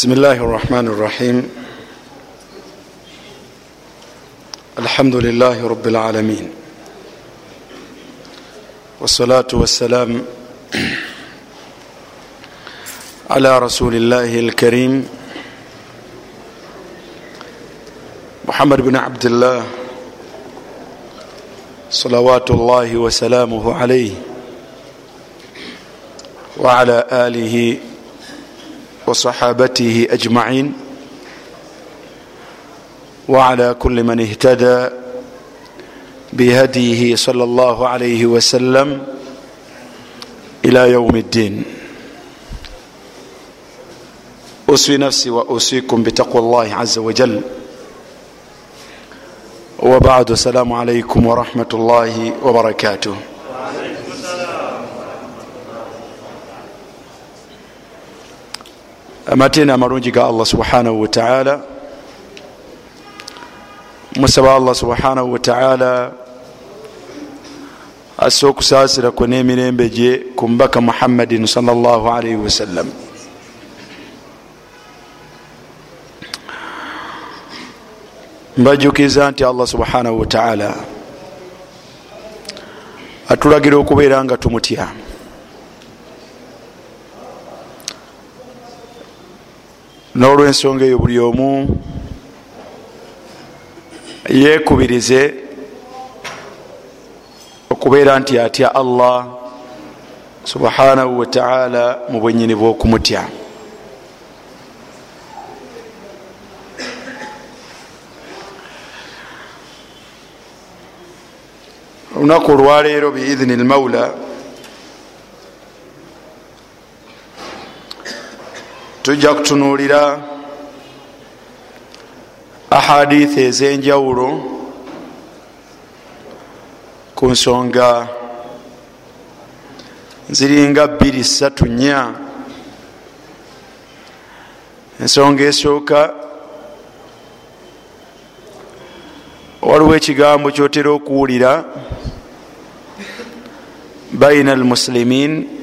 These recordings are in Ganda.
بسم الله الرحمن الرحيم الحمد لله رب العالمين والصلاة والسلام على رسول الله الكريم محمد بن عبد الله صلوات الله وسلامه عليه وعلى آله وصحابته أجمعين وعلى كل من اهتدى بهديه صلى الله عليه وسلم إلى يوم الدين. أسوي نفسي وأوصيكم بتقوى الله عز وجل. وبعد السلام عليكم ورحمة الله وبركاته. Amateena amalungi ga allah subhanahu wataala musaba allah subhanahu wataala assa okusaasirakwe n'emirembe gye ku mbaka muhammadin salllah alaihi wasallam mbajjukiriza nti allah subhanahu wataala atulagira okubeera nga tumutya n'olwensonga eyo buli omu yeekubirize okubeera nti atya allah subhanahu wataala mu bwenyini bw'okumutya. Olunaku olwaleero biidhini lmaula tujja kutunuulira ahadithi ez'enjawulo ku nsonga ziringa bbiri satu nnya. Ensonga esooka waliwo ekigambo kyotera okuwulira baina almusilimin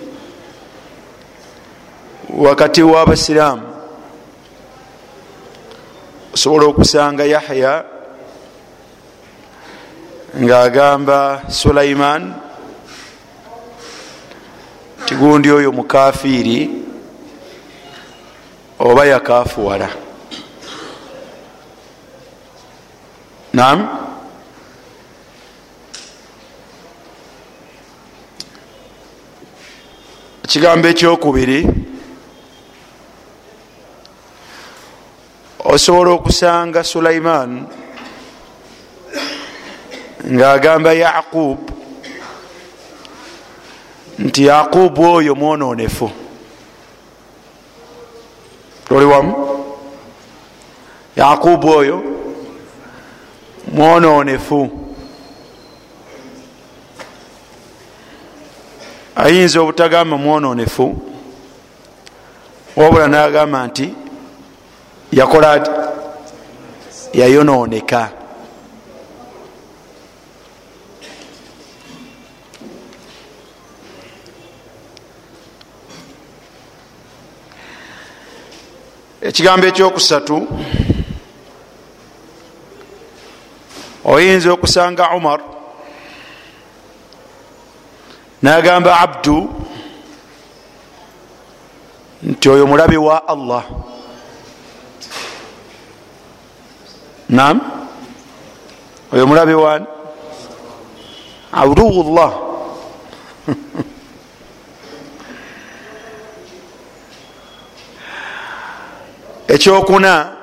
wakati w'abasiraamu. Osobola okusanga yahya ng'agamba sulaiman tigundi oyo mukafiiri oba yakafuwala nam ekigambo ekyokubiri osobola okusanga sulaiman ng'agamba yaqub nti yaqubu oyo mwononefu. Toli wamu? Yaqubu oyo mwononefu. Ayinza obutagamba mwononefu wabula nagamba nti yakola ati? Yayononeka ekigambo ekyokusatu oyinza okusanga umar nagamba abdu nti oyo mulabe wa allah nam oyo mulabe wani aduwullah ekyokuna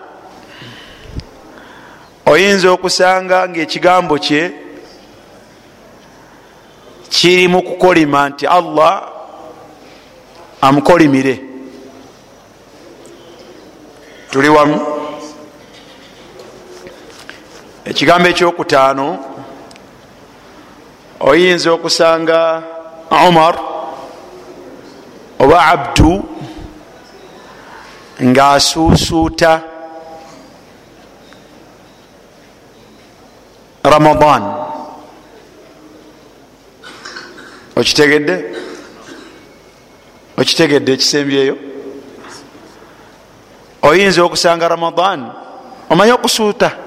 oyinza okusanga ngaekigambo kye kiri mu kukolima nti allah amukolimire. Tuli wamu ekigambo ekyokutaano oyinza okusanga umar oba abdu ngaasuusuuta ramadan. Okitegedde? Okitegedde ekisembyeyo oyinza okusanga ramadan omanye okusuuta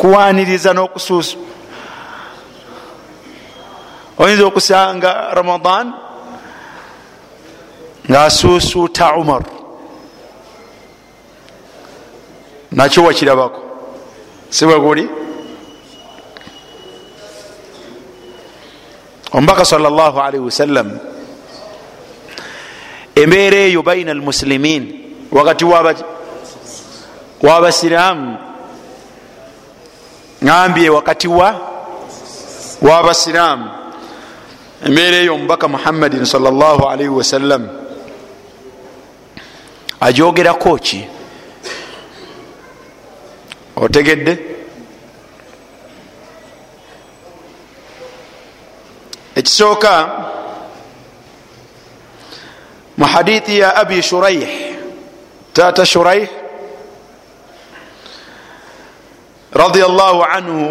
kuwaniriza n'okusuusu oyinza okusanga ramadan ngaasuusuuta umar. Nakyo wakirabako. Sibweguli omubaka salllahalihi wasallam embeera eyo baina almusilimin wakati wabasiramu ngambye wakati wa wabasiramu embeera eyo omubaka muhammadin salllahalihi wasallam ajogerako ki otegedde? Ekisooka mu hadithi ya abi shuraih tata shuraih radi allahu anhu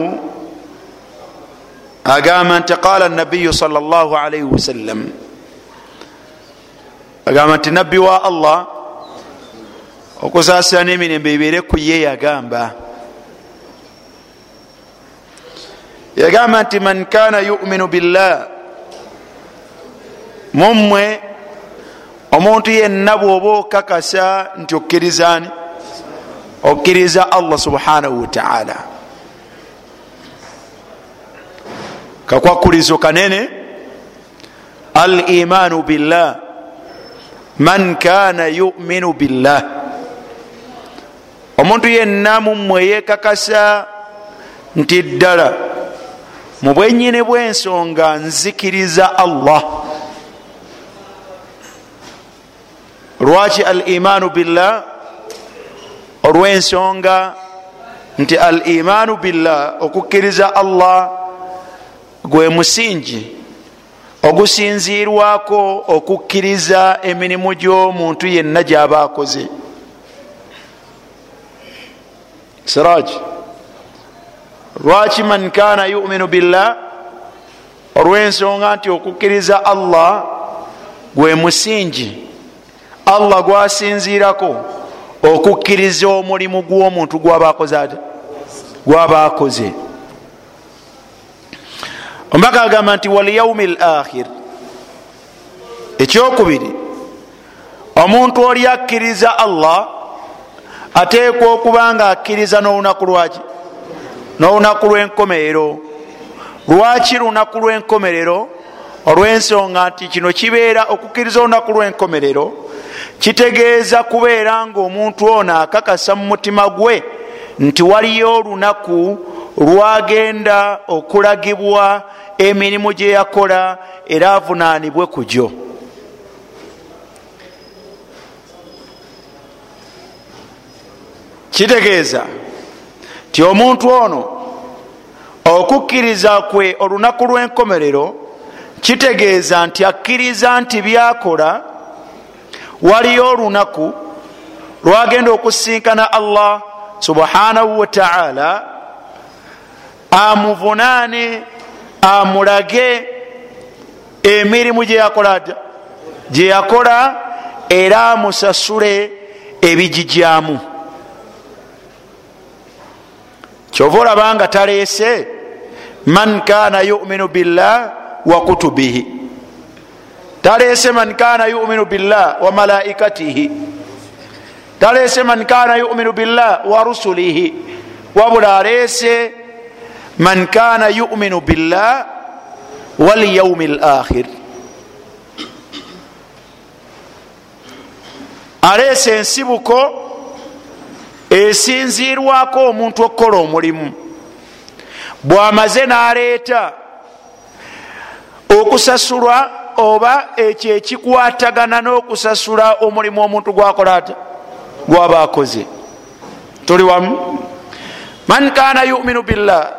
agamba nti qala nabiyu sal llah alaihi wasallam agamba nti nabbi wa allah okusaasira n'emirembe ebeere ku ye yagamba. Yagamba nti man kana yuminu billah mummwe omuntu yenna bwoba okakasa nti okkirizani okkiriza allah subhanahu wataala kakwakulizo kanene? Al imanu billah. Man kana yuminu billah. Omuntu yenna mummwe yekakasa nti ddala mu bwenyini bwensonga nzikiriza allah. Lwaki al imaanu billah olwensonga nti al imaanu billah okukkiriza allah gwe musingi ogusinzirwako okukkiriza emirimu gy'omuntu yenna gyaba akoze. Siraj lwaki man kana yuminu billah olwensonga nti okukkiriza allah gwe musingi allah gwasinzirako okukkiriza omulimu gw'omuntu gwaba akoze ate? Gwaba akoze ombaka agamba nti walyaumi l akhir ekyokubiri omuntu oli akkiriza allah ateekwa okuba nga akkiriza n'olunaku lwaki n'olunaku lw'enkomerero. Lwaki lunaku lw'enkomerero? Olw'ensonga nti kino kibeera okukkiriza olunaku lw'enkomerero kitegeeza kubeera nga omuntu ono akakasa mu mutima gwe nti waliyo olunaku lwagenda okulagibwa emirimu gye yakola era avunaanibwe ku gyo. Kitegeeza ti omuntu ono okukkiriza kwe olunaku lw'enkomerero kitegeeza nti akkiriza nti byakola waliyo olunaku lwagenda okusinkana allah subhanahu wataala amuvunaane amulage emirimu gyeyakola gyeyakola era amusasule ebigijyamu kyova olabanga taleese man kana yuminu billah wa kutubihi taleese man kana yuminu billah wa malaikatihi. Taleese man kana yuminu billah wa rusulihi. Wabula aleese man kana yuminu billah walyaumi lakhir aleese ensibuko esinzirwako omuntu okukola omulimu. Bwamaze naleeta okusasulwa oba ekyo ekikwatagana n'okusasula omulimu omuntu gwakola ata gwaba akoze. Tuli wamu? Man kana yuminu billah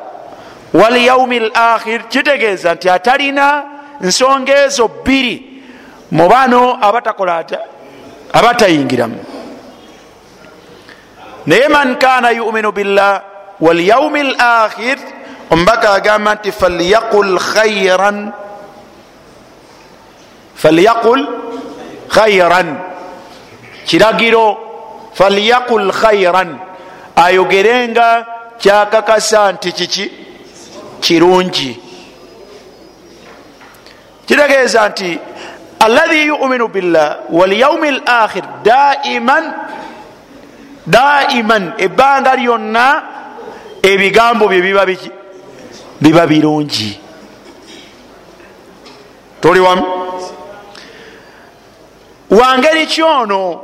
walyaumi lakhir kitegeeza nti atalina nsonga ezo bbiri mu bano abatakola ata abatayingiramu. Naye man kana yuminu billah walyaumi lakhir omubaka agamba nti falyaqul khairan falyaqul khairan kiragiro falyaqul khairan ayogerenga kyakakasa nti kiki? Kirungi. Kitegeeza nti alahi yuminu billah walyaumi lakhir daiman daiman ebbanga lyonna ebigambo bye biba biki? Biba birungi. Toli wamu wangeri kyono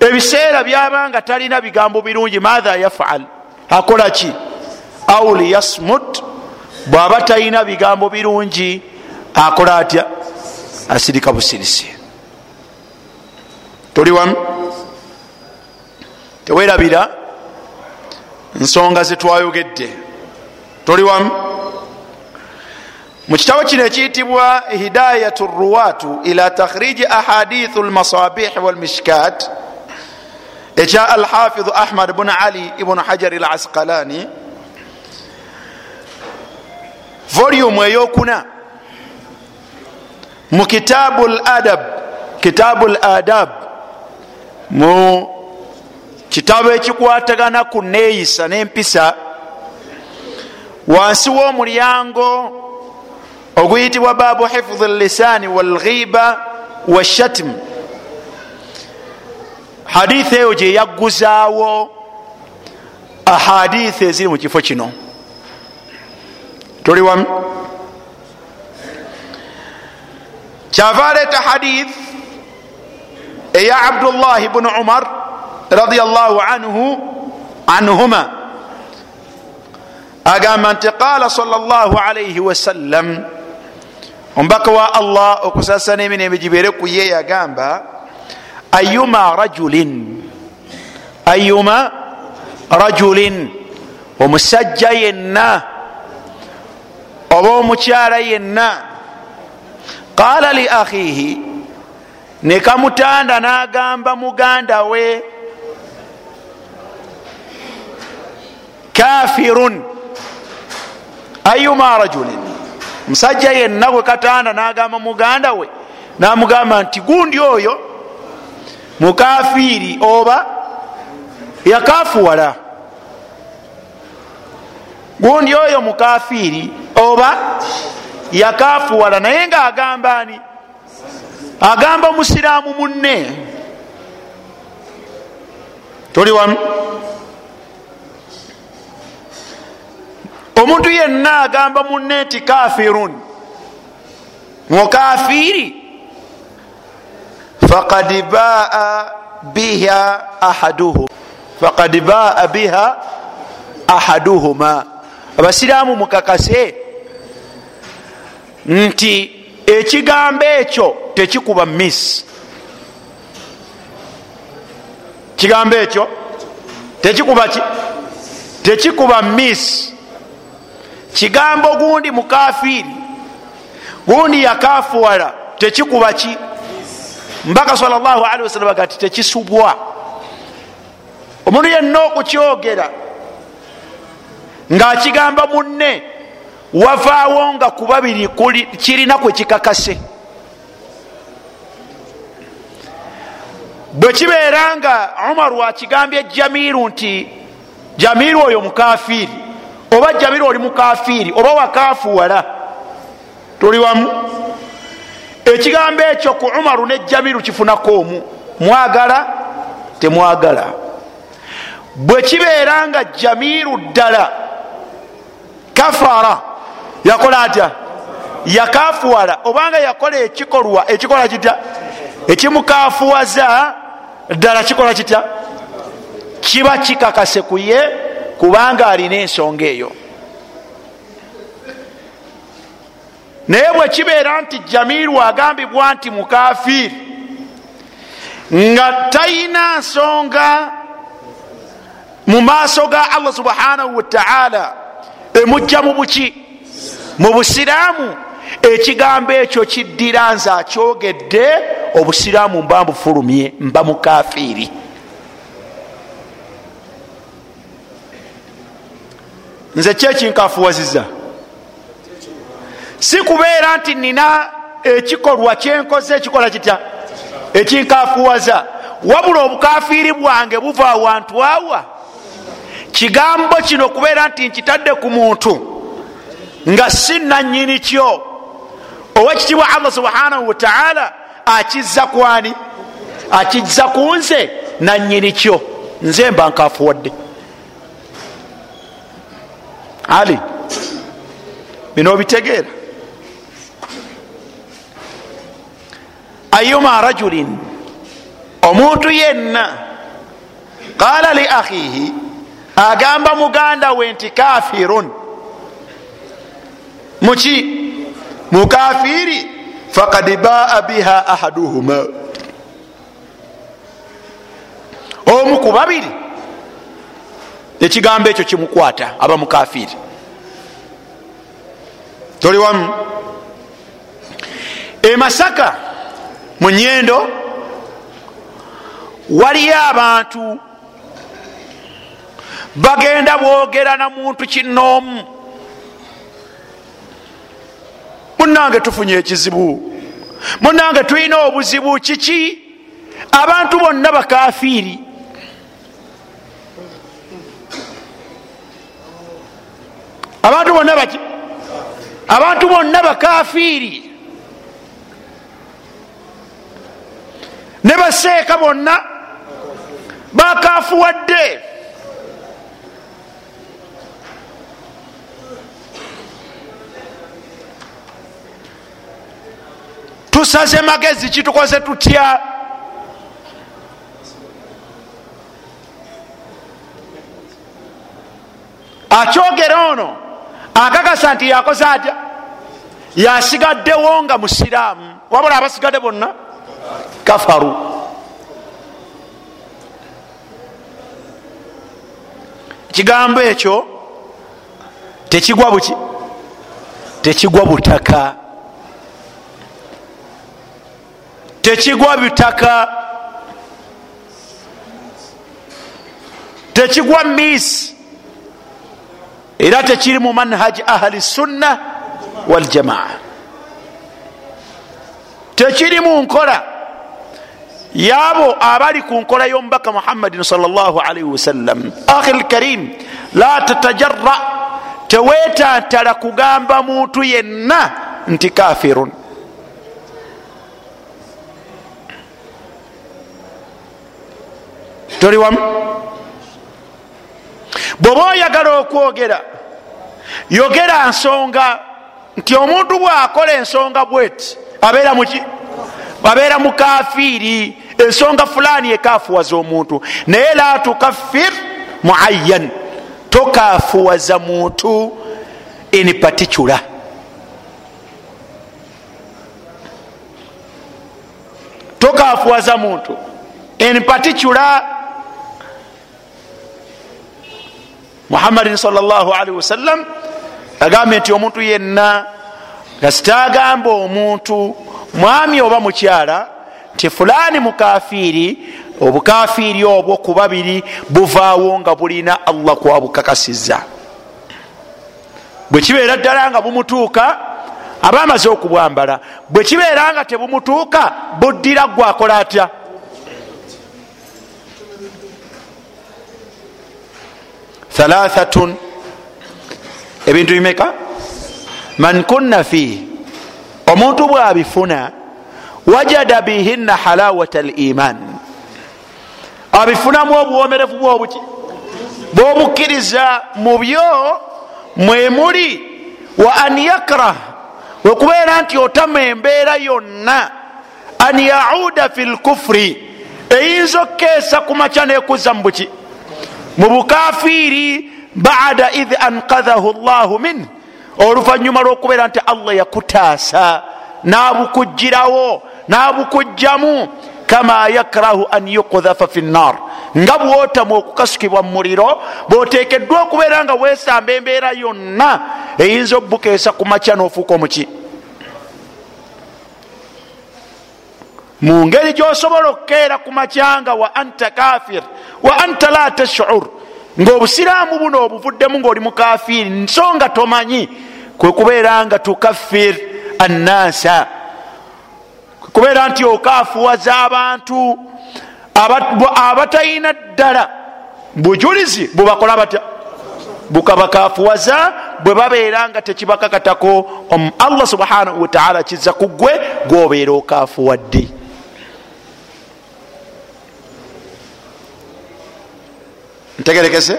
ebiseera byabanga talina bigambo birungi matha yafal akola ki? Au liyasmut bwaba talina bigambo birungi akola atya? Asirika busirisi toli wamu? Tewerabira nsonga zetwayogedde toli wamu mu kitabo kino ekiyitibwa hidayat ruwatu ila takhriji ahadithu lmasabih walmishkat ekya alhafidhu ahmad bn ali ibnu hajari lasqalani volumu eyokuna. Mu kitabu ladab kitabu ladab mu kitabo ekikwatagana ku neeyisa n'empisa wansi w'omulyango oguyitibwa babu hifdhi lisani walghiba washatm haditha eyo gyeyaguzaawo ahaditha eziri mu kifo kino. Tuli wamu? Kyava aleeta hadith eya abdullahi bnu umar radiallahu anhu anhuma. Agamba nti qala sal llah alaihi wasallam omubaka wa allah okusasana emirembe gibeere ku ye yagamba ayuma rajulin? Ayuma rajulin? Omusajja yenna oba omukyala yenna? Qala li akhihi nekamutanda nagamba muganda we kafirun ayuma rajulin musajja yenna gwe katanda nagamba muganda we namugamba nti gundi oyo mukafiiri oba yakafuwala gundi oyo mukafiiri oba yakafuwala naye nga agamba ani? Agamba musiraamu munne. Toli wamu omuntu yenna agamba munne nti kafirun. Mukafiiri fakad baa biha ahaduhum fakad baa biha ahaduhuma. Abasiraamu mukakase nti ekigambo ekyo tekikuba miss. Kigambo ekyo tekikuba ki? Tekikuba miss kigambo gundi mukafiiri gundi yakafuwala tekikuba ki? Mbaka salllahalihi wasallam aga ti tekisubwa. Omuntu yenna okukyogera ngaakigamba munne wavaawo nga kubabiri kirina kwe kikakase. Bwe kibeera nga umaru akigambye jamiru nti jamiru oyo mukafiiri oba jamiru oli mukafiiri oba wakafuwala tuli wamu. Ekigambo ekyo ku umaru ne jamiru kifunako omu mwagala temwagala. Bwe kibeera nga jamiru ddala kafara yakola atya? Yakafuwala obanga yakola ekikolwa ekikola kitya? Ekimukafuwaza ddala kikola kitya? Kiba kikakase ku ye kubanga alina ensonga eyo. Naye bwe kibeera nti jamiru agambibwa nti mukafiiri nga talina nsonga mu maaso ga allah subhanahu wataala emujja mu buki? Mu busiraamu? Ekigambo ekyo kiddira nze akyogedde obusiraamu mba mbufulumye mba mukafiiri nze kyekinkafuwaziza si kubeera nti nina ekikolwa kyenkoze ekikola kitya? Ekinkafuwaza wabula obukafiiri bwange buva wantu awa. Kigambo kino kubeera nti nkitadde ku muntu nga si nanyini kyo. Owekitibwa allah subhanahu wataala akizza kwani? Akizza ku nze nanyini kyo. Nze mba nkafuwadde ali bino obitegeera ayuma rajulin omuntu yenna qala li akhihi agamba muganda we nti kafirun muki mukafiri fakad baa biha ahaduhuma. Omu ku babiri ekigambo ekyo kimukwata aba mukafiri toli wamu. Emasaka mu nyendo waliyo abantu bagenda bwogera na muntu kinoomu. Munange tufunye ekizibu. Munange tulina obuzibu kiki? Abantu bonna bakafiiri abantu bonna baki abantu bonna bakafiiri. Ne baseeka bonna bakafuwadde. Tusaze magezi kitukoze tutya? Akyogera ono akakasa nti yakoze atya? Yasigaddewo nga musiraamu. Wabula abasigadde bonna? Kafaru. Ekigambo ekyo tekigwa buki? Tekigwa butaka. Tekigwa butaka. Tekigwa miisi era tekiri mu manhaji ahli sunna waljamaa tekiri mu nkola yabo abali ku nkola y'omubaka muhammadin salllahalaihi wasallam ahi lkarim la tatajara teweetantala kugamba muntu yenna nti kafirun. Toli wamu bweoba oyagala okwogera yogera nsonga nti omuntu bwakola ensonga bweti abeera muki abeera mukafiiri ensonga fulani ekafuwaza omuntu. Naye la tukaffir muayan tokafuwaza muntu in particular. Tokafuwaza muntu in particular muhammadin salllahalihi wasallam agambye nti omuntu yenna kasitagamba omuntu mwami oba mukyala nti fulani mukafiiri obukafiiri obwo ku babiri buvaawo nga bulina allah kwabukakasiza bwe kibeera ddala nga bumutuuka aba amaze okubwambala bwe kibeera nga tebumutuuka buddira gwakola atya thalathatun. Ebintu bimeka? Man kunna fih omuntu bwabifuna wajada bihinna halawata liman abifunamu obuwomerevu bwobuki bwobukkiriza mu byo mwemuli wa an yakrah wekubeera nti otama embeera yonna an yauda fi lkufuri eyinza okkeesa kumaca nekuzza mu buki mu bukafiiri bada id ankadhahu llahu min. Oluvanyuma lwokubeera nti allah yakutaasa nabukugirawo nabukugjamu kama yakrahu an yukdhafa fi nnar nga bwotamu okukasukibwa mu muliro bwotekeddwa okubeera nga wesamba embeera yonna eyinza obukeesa ku makya nofuuka omuki mu ngeri gyosobola okukeera ku makyanga wa anta kafir wa anta la tashur ngaobusiraamu buno obuvuddemu ngaoli mukafiri nsonga tomanyi kwekubeera nga tukaffir annaasa. Kwekubeera nti okafuwaza abantu abatalina ddala bujulizi bubakola batya bukabakafuwaza bwe babeera nga tekibakakatako allah subhanahu wataala kiza ku gwe gwobeera okafuwadde ntegerekese?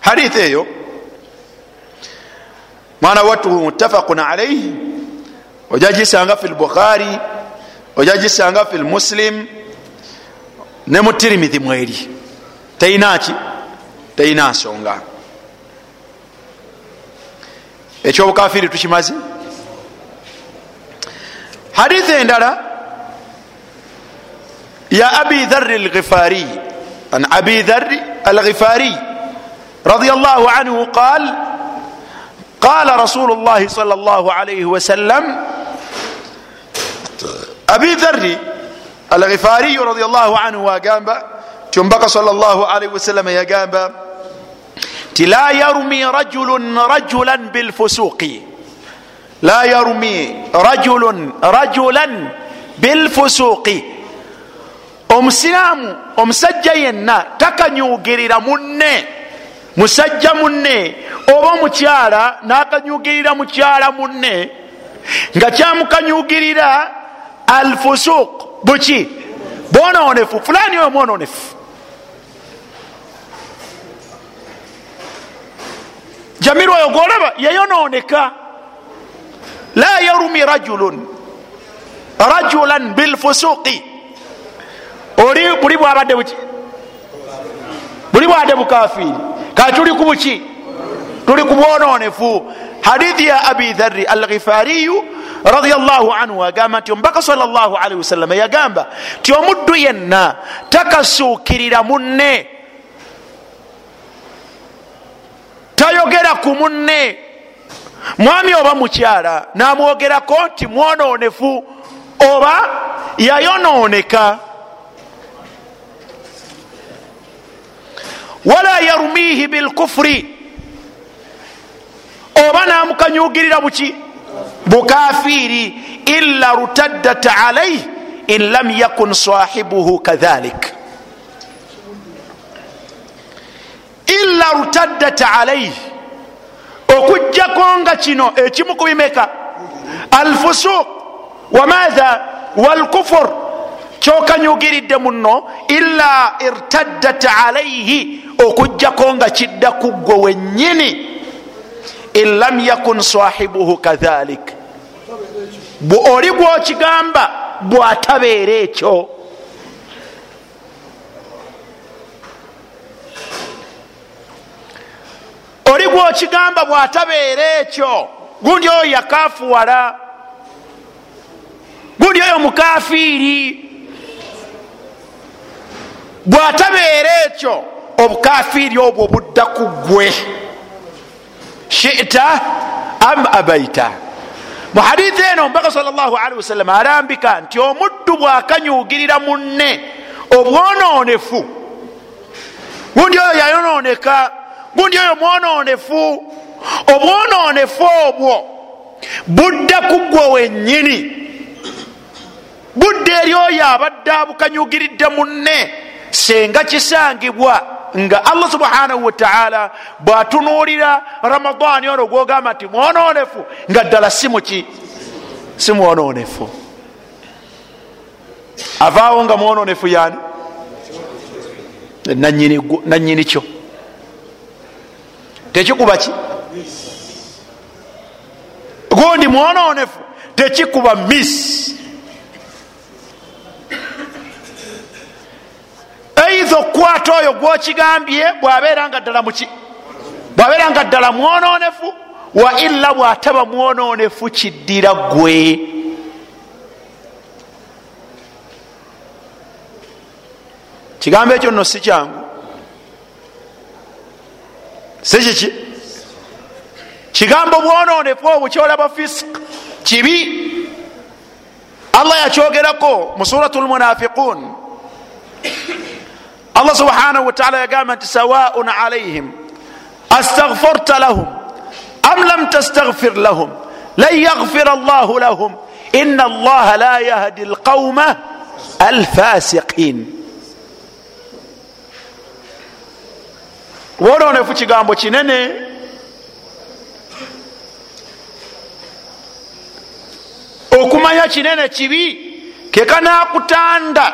Hadith eyo mwana wattu mutafaqun alaihi ojagisanga fi lbukhari ojagisanga fi lmuslim ne mu tirimithi mweri. Teinaki teina nsonga ekyobukafiri tukimaze haditha endala ya abi dhari alghifari. An abi dhari alghifari رضي الله عنه قال قال رسول الله صلى الله عليه وسلم أبي ذر الغفاري رضي الله عنه وقام تنبقى صلى الله عليه وسلم يقام لا يرمي رجل رجلا بالفسوق la yarumi rajulun rajulan bilfusuqi omusiraamu omusajja yenna takanyugirira munne musajja munne oba omukyala nakanyugirira mukyala munne nga kyamukanyugirira alfusuq buki bwononefu fulani oyo mwononefu jamiru oyo golaba yeyononeka la yarumi rajulun rajulan bilfusuqi oli buli bwabadde buki buli bwadde bukafiri katuli ku buki tuli ku bwononefu hadithi ya abi dhari alghifariyu radiallahu anhu agamba nti omubaka salllah alaihi wasallama yagamba ti omuddu yenna takasuukirira munne tayogera ku munne mwami oba mukyala namwogerako nti mwononefu oba yayononeka wala yarumihi bilkufuri oba namukanyugirira buki? Bukafiri illa rutaddat alaih in lam yakun sahibuhu kadhalik. Illa rutaddat alaih okujjako nga kino ekimu kubimeka alfusuq wamatha walkufur kyokanyugiridde muno illa irtaddat alaihi okujjako nga kidda ku gwe wennyini. In lam yakun sahibuhu kadhalik. Oli gwokigamba bwatabeera ekyo gwokigamba bwatabeera ekyo gundi oyo yakafuwala gundi oyo mukafiiri bwatabeera ekyo obukafiiri obwo budda ku gwe shita am abaita mu hadithi eno omubaka salli wasallam alambika nti omuddu bwakanyugirira munne obwononefu. Gundi oyo yayononeka gundi oyo mwononefu obwononefu obwo budda ku gwe wennyini. Budda eri oyo abadde abukanyugiridde munne senga kisangibwa nga allah subhanahu wataala bwatunuulira ramadaani ono gwogamba nti mwononefu nga ddala simuki si mwononefu avaawo nga mwononefu yani nanyini kyo tekikuba ki? Gundi mwononefu tekikuba miss. Eitha okukwata oyo gwokigambye bwabeera nga ddala muki bwabeera nga ddala mwononefu wa illa bwataba mwononefu kiddira gwe kigambo ekyo nno si kyangu si kiki kigambo bwononefu obwo kyolaba fisk kibi? Allah yakyogerako mu surat lmunafiqun allah subhanahu wataala yagamba nti sawaun alaihim astagfarta lahum am lam tastagfir lahum lan yaghfira llahu lahum. Ina allaha la yahdi lqauma alfasiqin bwononefu kigambo kinene. Okumanya kinene kibi kekanakutanda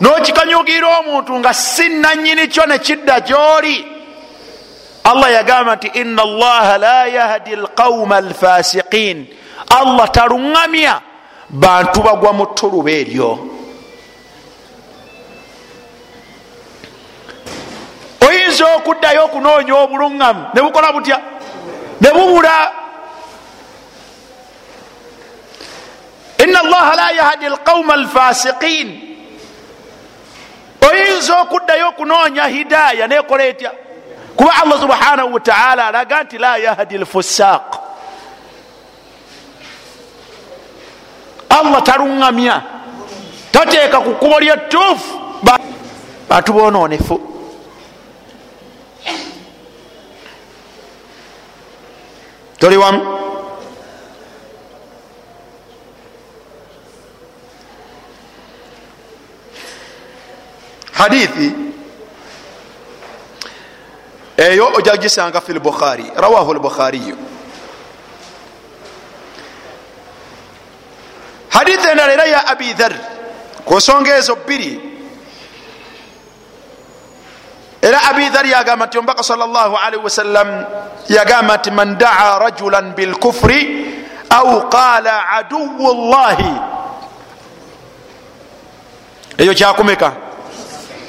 nokikanyugira omuntu nga si nanyini kyo nekidda gyoli. Allah yagamba nti ina allaha la yahdi lqauma alfasiqin. Allah taluŋŋamya bantu bagwa mu ttuluba eryo oyinza okuddayo okunoonya obuluŋŋamu ne bukola butya? Ne bubula ina allaha la yahdi lqauma alfasiqin. Oyinza okuddayo okunoonya hidaaya nekola etya? Kuba allah subhanahu wataala alaga nti la yahdi lfusaq allah taluŋŋamya tateeka ku kkubo lyettuufu. Bantu bononefu toli wamu hadithi. Eyo ojagisanga fi lbukhari rawahu lbukhariyu hadithi endala era ya abi dhar kusonga ezo bbiri era abi dhar yagamba nti omubaka sal llah alaihi wasallam yagamba nti man daa rajulan bilkufri au qala aduwu llahi eyo kyakumeka?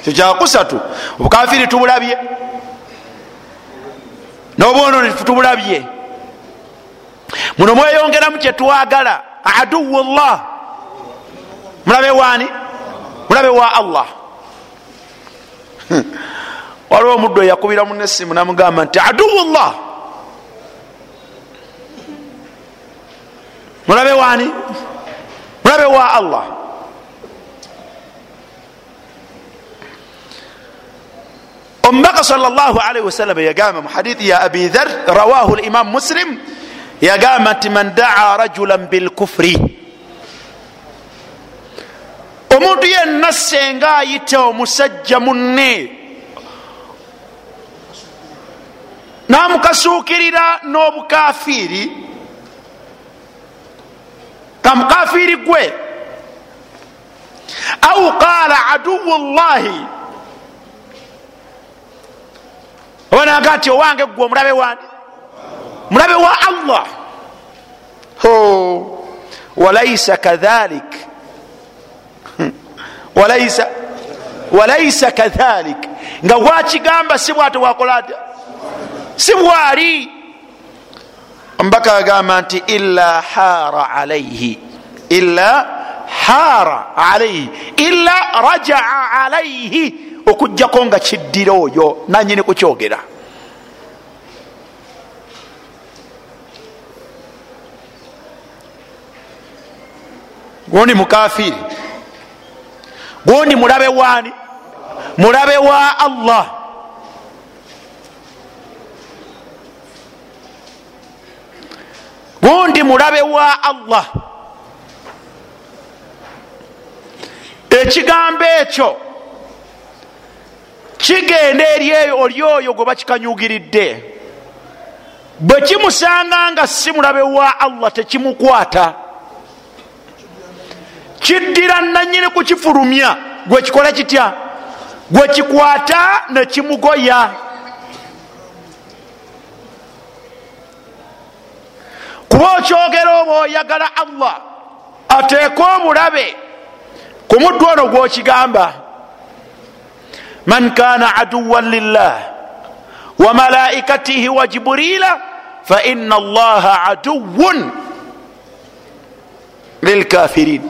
Kyo kyakusatu? Obukafiri tubulabye? Nobwononi tubulabye? Muno mweyongeramu kyetwagala aduwu llah mulabe wani mulabe wa allah waliwo omuddu eyakubira munesimu namugamba nti aduwu llah mulabe wani mulabe wa allah. Omubaka salllahalihi wasallam yagamba mu hadithi ya abi dhar rawahu limam muslim yagamba nti man daa rajulan bilkufri. Omuntu yenna senga ayita omusajja munne namukasuukirira n'obukafiri kamukafiri gwe. Au qala aduwu llahi obanaga nti owange gwe omulabe wani mulabe wa allah. Walaisa kadhalik. Walaisa walaisa kadhalik. Nga wakigamba si bwate wakola ata si bwali omubaka agamba nti illa hara alaihi illa hara alaihi illa rajaa alaihi okujjako nga kiddira oyo nanyini kukyogera. Gundi mukafiri gundi mulabe wani mulabe wa allah gundi mulabe wa allah. Ekigambo ekyo kigenda eri eyo oli oyo gwe bakikanyugiridde bwe kimusanga nga si mulabe wa allah tekimukwata. Kiddira nanyini kukifulumya. Gwe kikole kitya? Gwe kikwata nekimugoya kuba okyogera oba oyagala allah ateeke omulabe ku muddu ono gwokigamba man kana aduwan lillah wa malaikatihi wa jiburila faina allaha aduwun lilkafirin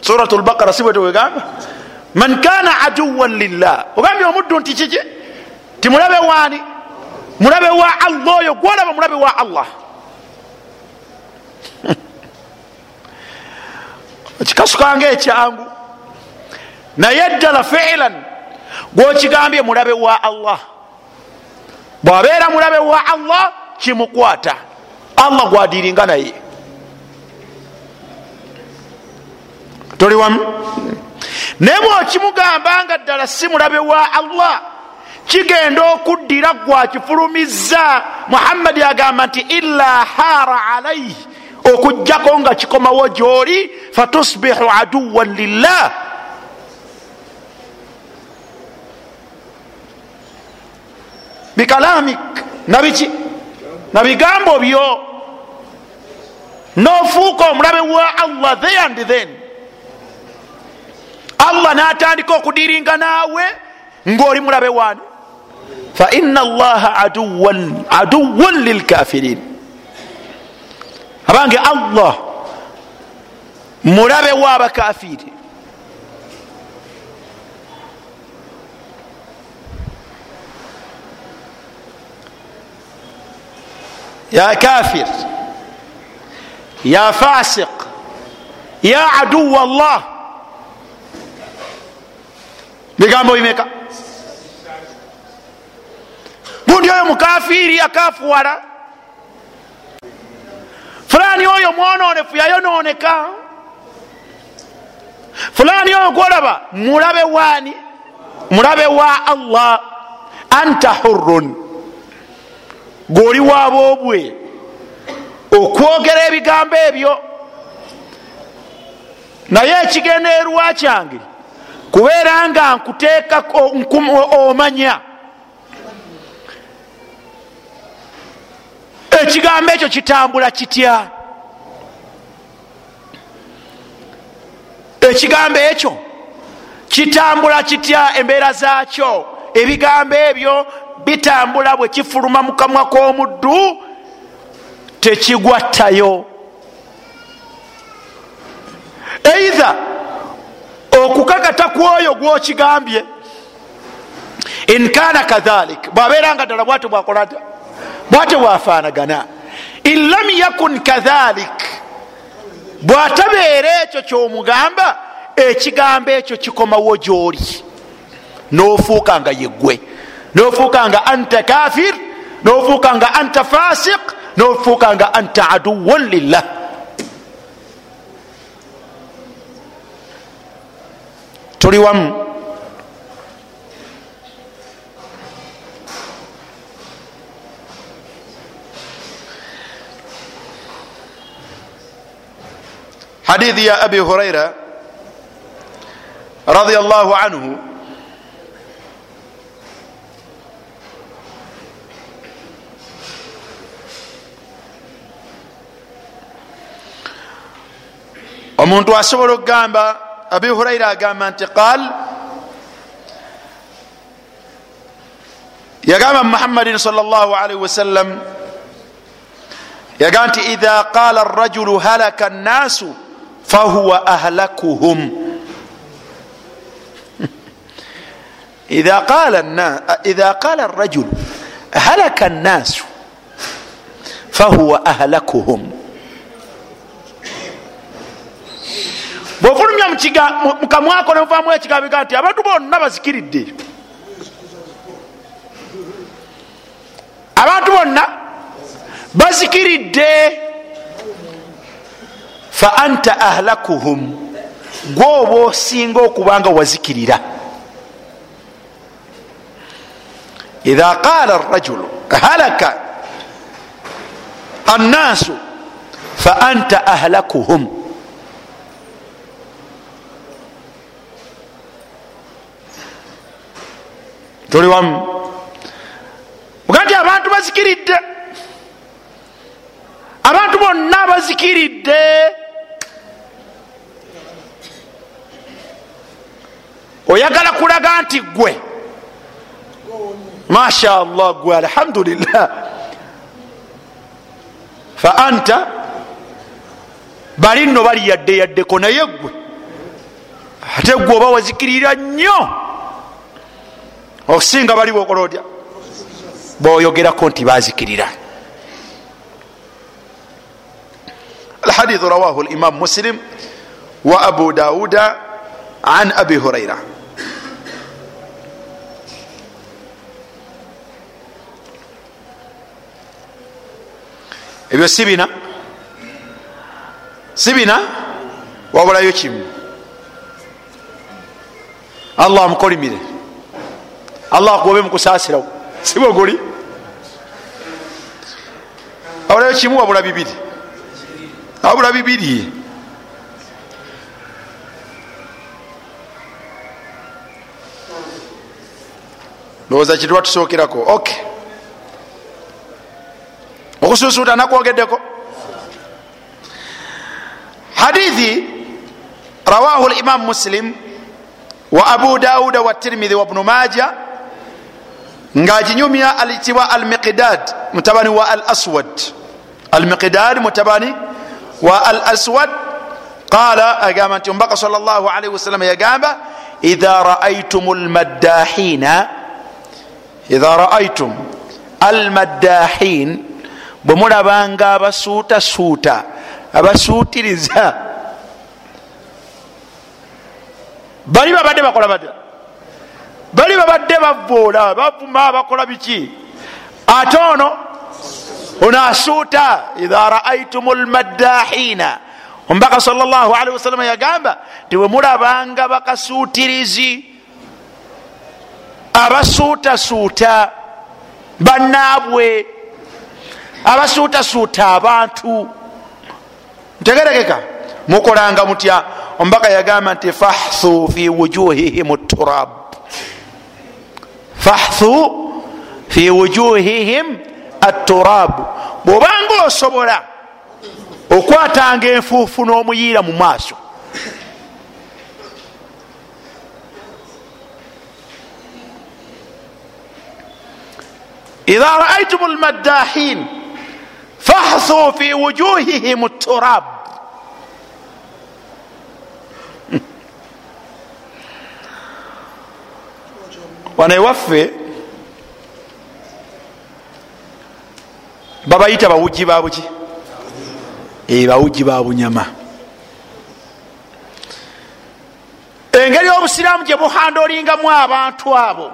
surat lbaqara sibwetewegamba man kana aduwan lillah. Ogambye omuddu nti kiki? Ti mulabe wani mulabe wa allah oyo gwolaba mulabe wa allah. Ekikasukanga ekyangu. Naye ddala fiilan gwokigambye mulabe wa allah. Bwabeera mulabe wa allah kimukwata. Allah gwadiringa naye. Toli wamu? Naye bwokimugamba nga ddala si mulabe wa allah kigenda okuddira gwakifulumiza muhammadi agamba nti ila hara alaihi okugjako nga kikomawo gyoli fatusbihu aduwan lillah. Bikalamik nabiki nabigambo byo. Nofuuka omulabe wa allah the and then. Allah natandika okudiringa naawe ngaoli mulabe wani faina allaha aduwan lilkafirin abange allah mulabe wabakafiri ya kafir ya fasiq ya aduwa allah bigambo bimeka gundi oyo mukafiri akafuwala. Fulani oyo mwononefu yayononeka. Fulani oyo gwolaba mulabe wani mulabe wa allah. Anta hurun gwoli waboobwe okwogera ebigambo ebyo. Naye ekigendererwa kyange? Kubeera nga nkuteekako omanya ekigambo ekyo kitambula kitya? Ekigambo ekyo kitambula kitya embeera zaakyo? Ebigambo ebyo bitambula bwe kifuluma mu kamwa k'omuddu tekigwattayo. Eitha okukakata kwoyo gwokigambye inkana kadhalik bwabeera nga ddala bwatyo bwakolata bwatyo bwafaanagana. In lam yakun kadhalik bwatabeera ekyo kyomugamba ekigambo ekyo kikomawo gyoli. Nofuuka nga yeggwe nofuuka nga anta kafir nofuuka nga anta fasiq nofuuka nga anta aduwun lillah. Tuli wamu حديث يا أبي هريرة رضي الله عنه omuntu asobola okugamba abi huraira agamba nti qal yagamba muhammadin sal llah alaihi wasallam yagamba nti idha qala arajulu halaka nnaasu fahuwa ahlakuhum idha qala arajulu halaka nnaasu fahuwa ahlakuhum bwofulumya mukamwako nemuvamu ekigambiga nti abantu bonna bazikiridde abantu bonna bazikiridde fa anta ahlakuhum. Gwoba osinga okubanga wazikirira. Idha qala arajulu halaka annaasu fa anta ahlakuhum. Tuli wamu. Uga nti abantu bazikiridde. Abantu bonna bazikiridde oyagala kulaga nti gwe mashallah gwe alhamdulillah. Fa anta bali nno bali yadde yaddeko naye gwe ate gwe oba wazikirira nnyo. Okusinga bali bokola otya? Boyogerako nti bazikirira. Alhadithu rawahu limamu muslim wa abu dauda an abi huraira ebyo si bina. Si bina wabulayo kimu. Allah amukolimire. Allah akugobe mukusasirawo sibwe guli? Wabulayo kimu wabula bibiri. Wabula bibiri. Ndowooza kituba tusookerako ok okusuusuuta nakwogeddeko. Hadithi rawahu limam muslim wa abu dauda watirmidhi wabnu maja ngaginyumya alitibwa almiqdad mutabani wa al aswad almiqdad mutabani wa al aswad qala agamba nti omubaka sal llah alaihi wasallam yagamba idha raaitum lmaddahina idha raaitum almaddahin bwe mulabanga abasuutasuuta abasuutiriza bali babadde bakola badda bali babadde bavoola bavuma bakola biki? Ate ono ono asuuta idha raaitum lmaddahina omubaka sal llah alihi wasalama yagamba ti bwe mulabanga bakasuutirizi abasuutasuuta bannaabwe abasuutasuuta abantu. Ntegerekeka mukolanga mutya? Omubaka yagamba nti fahthu fi wujuhihim turab. Fahthu fi wujuhihim aturab bwobanga osobola okwatanga enfuufu n'omuyiira mu maaso idha raaitum lmaddahin fahthu fi wujuhihim turab wano ewaffe babayita bawuji babuki bawuji babunyama engeri obusiraamu gye buhandolingamu abantu abo.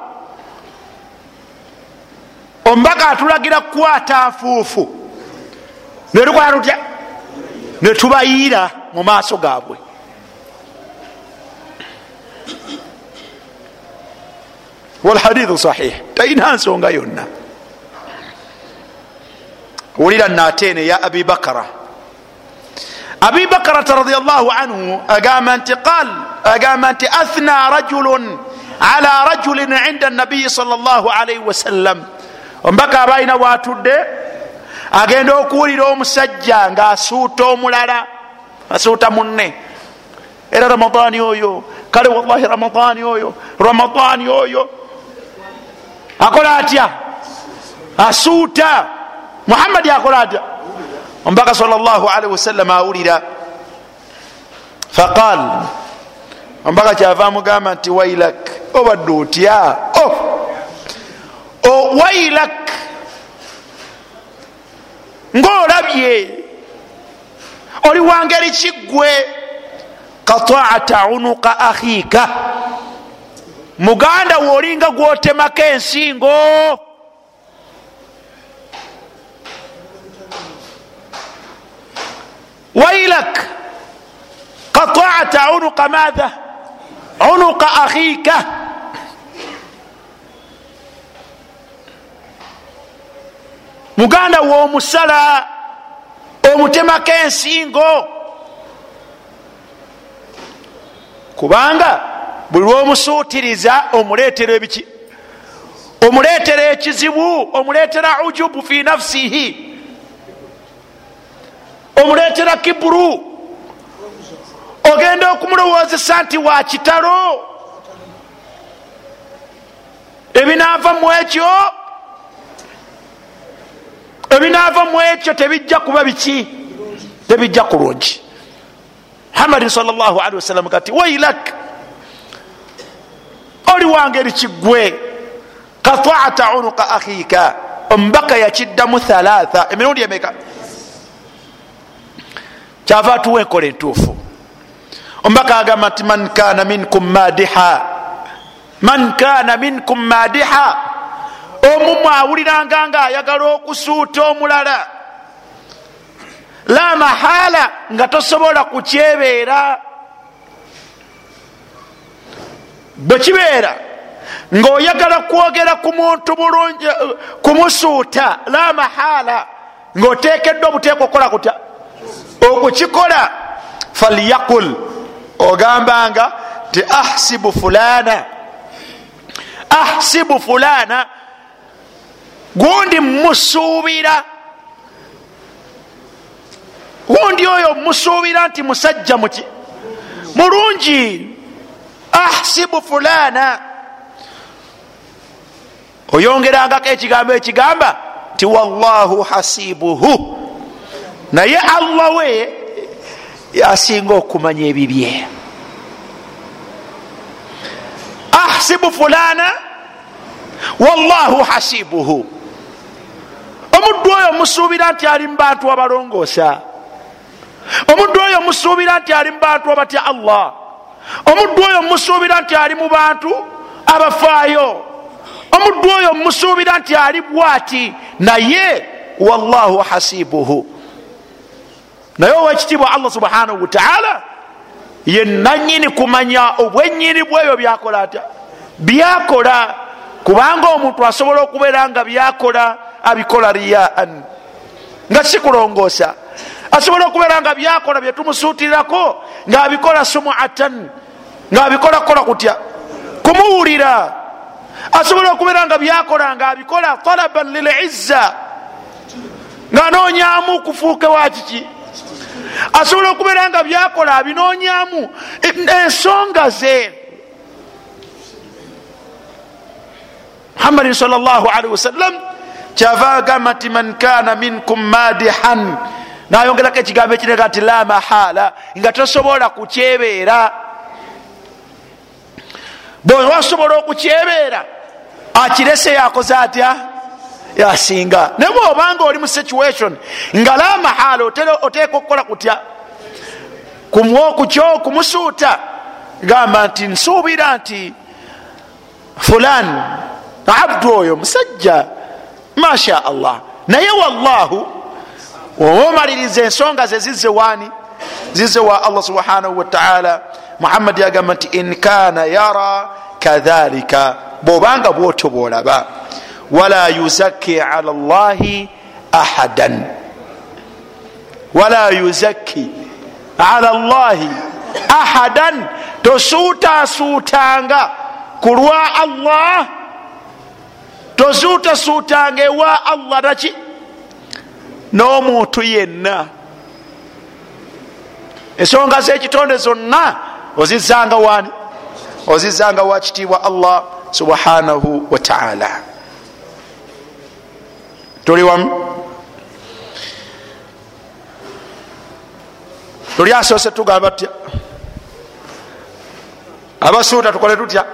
omubaka atulagira kukwata nfuufu netukola tutya netubayiira mu maaso gaabwe. Walhadithu sahih. Talina nsonga yonna. Wulira nateene ya abi bakara. Abi bakarata radiallahu anhu agamba nti qal agamba nti athna rajulun ala rajulin inda nabiyi sal llah alaihi wasallam omubaka abalina bwatudde agenda okuwulira omusajja ngaasuuta omulala asuuta munne. Era ramadaani oyo kale wallahi ramadaani oyo ramadaani oyo. Akola atya? Asuuta. Muhammadi akola atya? Omubaka sal llah alaihi wasallam awulira. Faqal omubaka kyava amugamba nti wailak obadde otya? Oh. wailak ngaolabye oli wangeri kiggwe. Kataata unuka akhiika muganda wolinga gwotemako ensingo. Wailak kataata unuka madha unuka akhiika muganda womusala omutemako ensingo. Kubanga buli lwomusuutiriza omuleetera ebiki omuleetera ekizibu omuleetera ujubu fi nafsihi omuleetera kiburu ogenda okumulowoozesa nti wa kitalo ebinaava mu ekyo ebinaava mu ekyo tebijja kuba biki? Tebijja kulungi. Muhammadin salllah wasallam kati wailak oli wangeri kiggwe. Kataata unuka akhiika omubaka yakiddamu thalatha emirundi emeka? Kyava atuwa enkola entuufu. Omubaka agamba nti man kana minkum madiha. Man kana minkum madiha omumu awuliranga nga ayagala okusuuta omulala. La mahala nga tosobola kukyebeera. Bwe kibeera ng'oyagala kwogera ku muntu bulungi kumusuuta la mahala ng'oteekeddwa obuteeka okukola kutya? Okukikola falyakul ogambanga ti ahsibu fulana. Ahsibu fulana gundi musuubira. Gundi oyo musuubira nti musajja muki mulungi. Ahsibu fulana. Oyongerangako ekigambo ekigamba ti wallahu hasibuhu. Naye allah we yasinga okumanya ebibye. Ahsibu fulana. Wallahu hasibuhu omuddu oyo musuubira nti ali mu bantu abalongoosa. Omuddu oyo musuubira nti ali mu bantu abatya allah. Omuddu oyo musuubira nti ali mu bantu abafaayo. Omuddu oyo musuubira nti ali bwati naye wallahu hasibuhu naye owekitiibwa allah subhanahu wataala ye nanyini kumanya obwenyini bweyo byakola atya? Byakola kubanga omuntu asobola okubeera nga byakola abikola riyaan nga sikulongoosa asobola okubeera nga byakola byetumusuutirirako ngaabikola sumuatan ngaabikola kukola kutya? Kumuwulira. Asobola okubeera nga byakola ngaabikola talaban lilizza ngaanoonyamu kufuuke wakiki asobola okubeera nga byakola abinoonyamu ensonga ze. Muhammadin salllah wasallam kyava agamba nti man kana minkum madihan. Nayongerako ekigambo ekinega nti la mahala. Nga tosobola kukyebeera. Bwewasobola okukyebeera akirese yakoze atya? Yasinga. Naye bwobanga oli mu situation nga la mahala oteeka okukola kutya? Kukyo kumusuuta gamba nti nsuubira nti fulan abdu oyo musajja masha allah naye wallahu owomaliriza ensonga ze zize wani zize wa allah subhanahu wataala muhammad yagamba nti in kana yara kadhalika. Bwobanga bwotyo bwolaba. Wala yuzaki ala llahi ahadan. Wala yuzaki ala llahi ahadan. Tosuutasuutanga ku lwa allah tosuutasuutanga ewa allah naki n'omuntu yenna. Ensonga z'ekitonde zonna ozizanga wani ozizanga wakitiibwa allah subhanahu wataala tuli wamu? Tuli asoose tugamba tutya? Abasuuta tukole tutya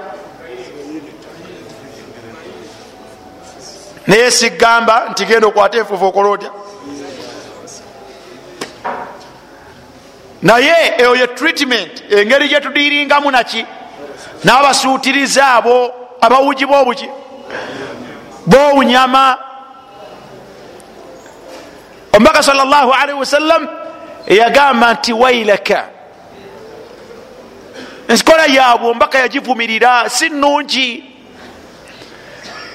naye sigamba nti genda okwata enfuufu okola otya? Naye eyo ye treatment engeri gyetudiiringamu naki n'abasuutiriza abo abawuji bobuki. Bowunyama omubaka sal llahu alaihi wasallam eyagamba nti wailaka ensikola yaabwe omubaka yagivumirira si nungi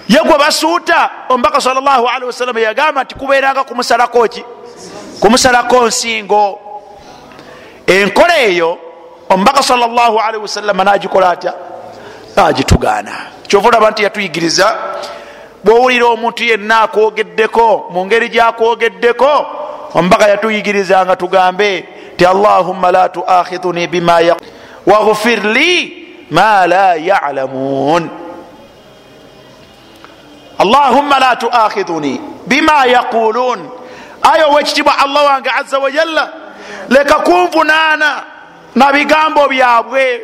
ye gwe basuuta omubaka sal llahu alihi wasallam yagamba nti kubeeranga kumusalako ki kumusalako nsingo enkola eyo omubaka sal llahu alihi wasallama nagikola atya? Nagitugaana. Kyova olaba nti yatuyigiriza bwowulira omuntu yenna akwogeddeko mu ngeri gyakwogeddeko omubaka yatuyigirizanga tugambe ti allahumma la tuakhidhuni bima waghfir li ma la yalamun allahumma la tuakhidhuni bima yaqulun. Ayo owekitibwa allah wange aza wajalla leka kunvunaana na bigambo byabwe.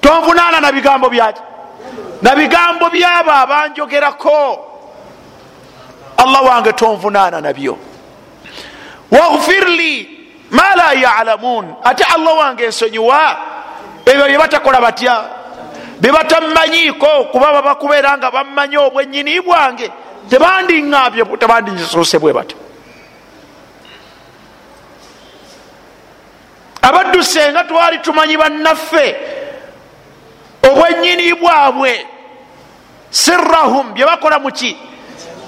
Tonvunaana na bigambo byaki? Na bigambo byabo abanjogerako. Allah wange tonvunaana nabyo. Waghfir li ma la yalamun. Ate allah wange ensonyiwa ebyo byebatakola batya byebatamanyiko kuba babakubeera nga bamanyi obwenyini bwange tebandiŋambye tebandisuse bwe batyo abaddu senga twali tumanyi bannaffe obwenyini bwabwe sirahum byebakola muki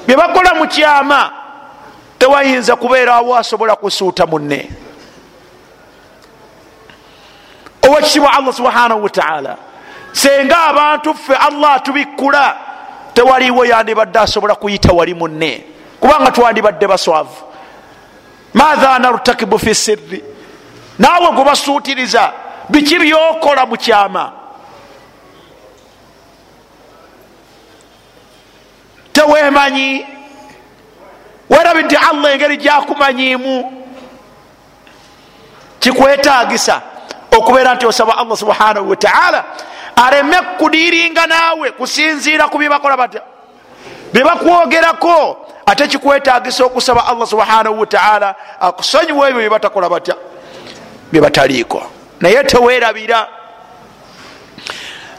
byebakola mu kyama tewayinza kubeerawo asobola kusuuta munne. Owekitibwa allah subhanahu wataala senga abantu ffe allah atubikkula tewaliwo yandibadde asobola kuyita wali munne. Kubanga twandibadde baswavu. Matha nartakibu fi sirri. Naawe gwe basuutiriza biki byokola mu kyama? Tewemanyi werabidde allah engeri gyakumanyimu kikwetagisa okubeera nti osaba allah subhanahu wataala areme kudiiringa naawe kusinziira ku byebakola batya? Byebakwogerako ate kikwetagisa okusaba allah subhanahu wataala akusonyiwa ebyo byebatakola batya? Byebataliiko naye tewerabira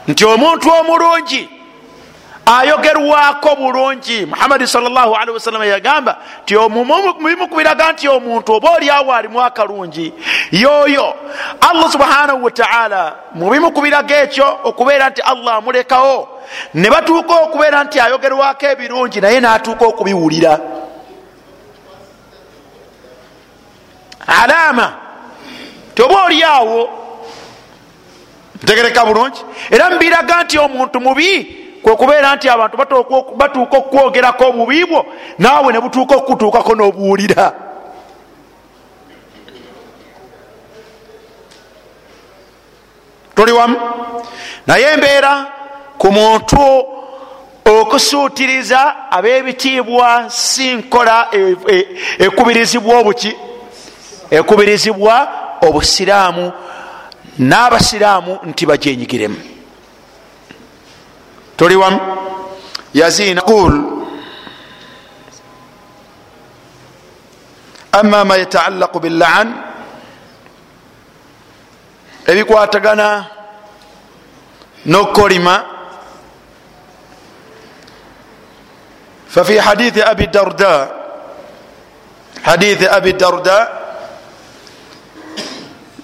nti omuntu omulungi ayogerwako bulungi. Muhammadi wasalama yagamba nti mubimu kubiraga nti omuntu oba oliawo alimu akalungi yoyo allah subhanahu wataala mubimu kubiraga ekyo okubeera nti allah amulekawo ne batuuka okubeera nti ayogerwako ebirungi naye natuuka okubiwulira. Alaama ti oba oliawo ntegereka bulungi era mubiraga nti omuntu mubi kwekubeera nti abantu batuuka okukwogerako obubi bwo naawe ne butuuka okukutuukako n'obuwulira. Tuli wamu? Naye embeera ku muntu okusuutiriza ab'ebitiibwa si nkola ekubirizibwa obuki ekubirizibwa obusiraamu n'abasiraamu nti bajenyigiremu tuli wamu yazina qul ama ma yataallaqu billaan? Ebikwatagana nokolima. Fafi hadithi abi darda hadithi abi darda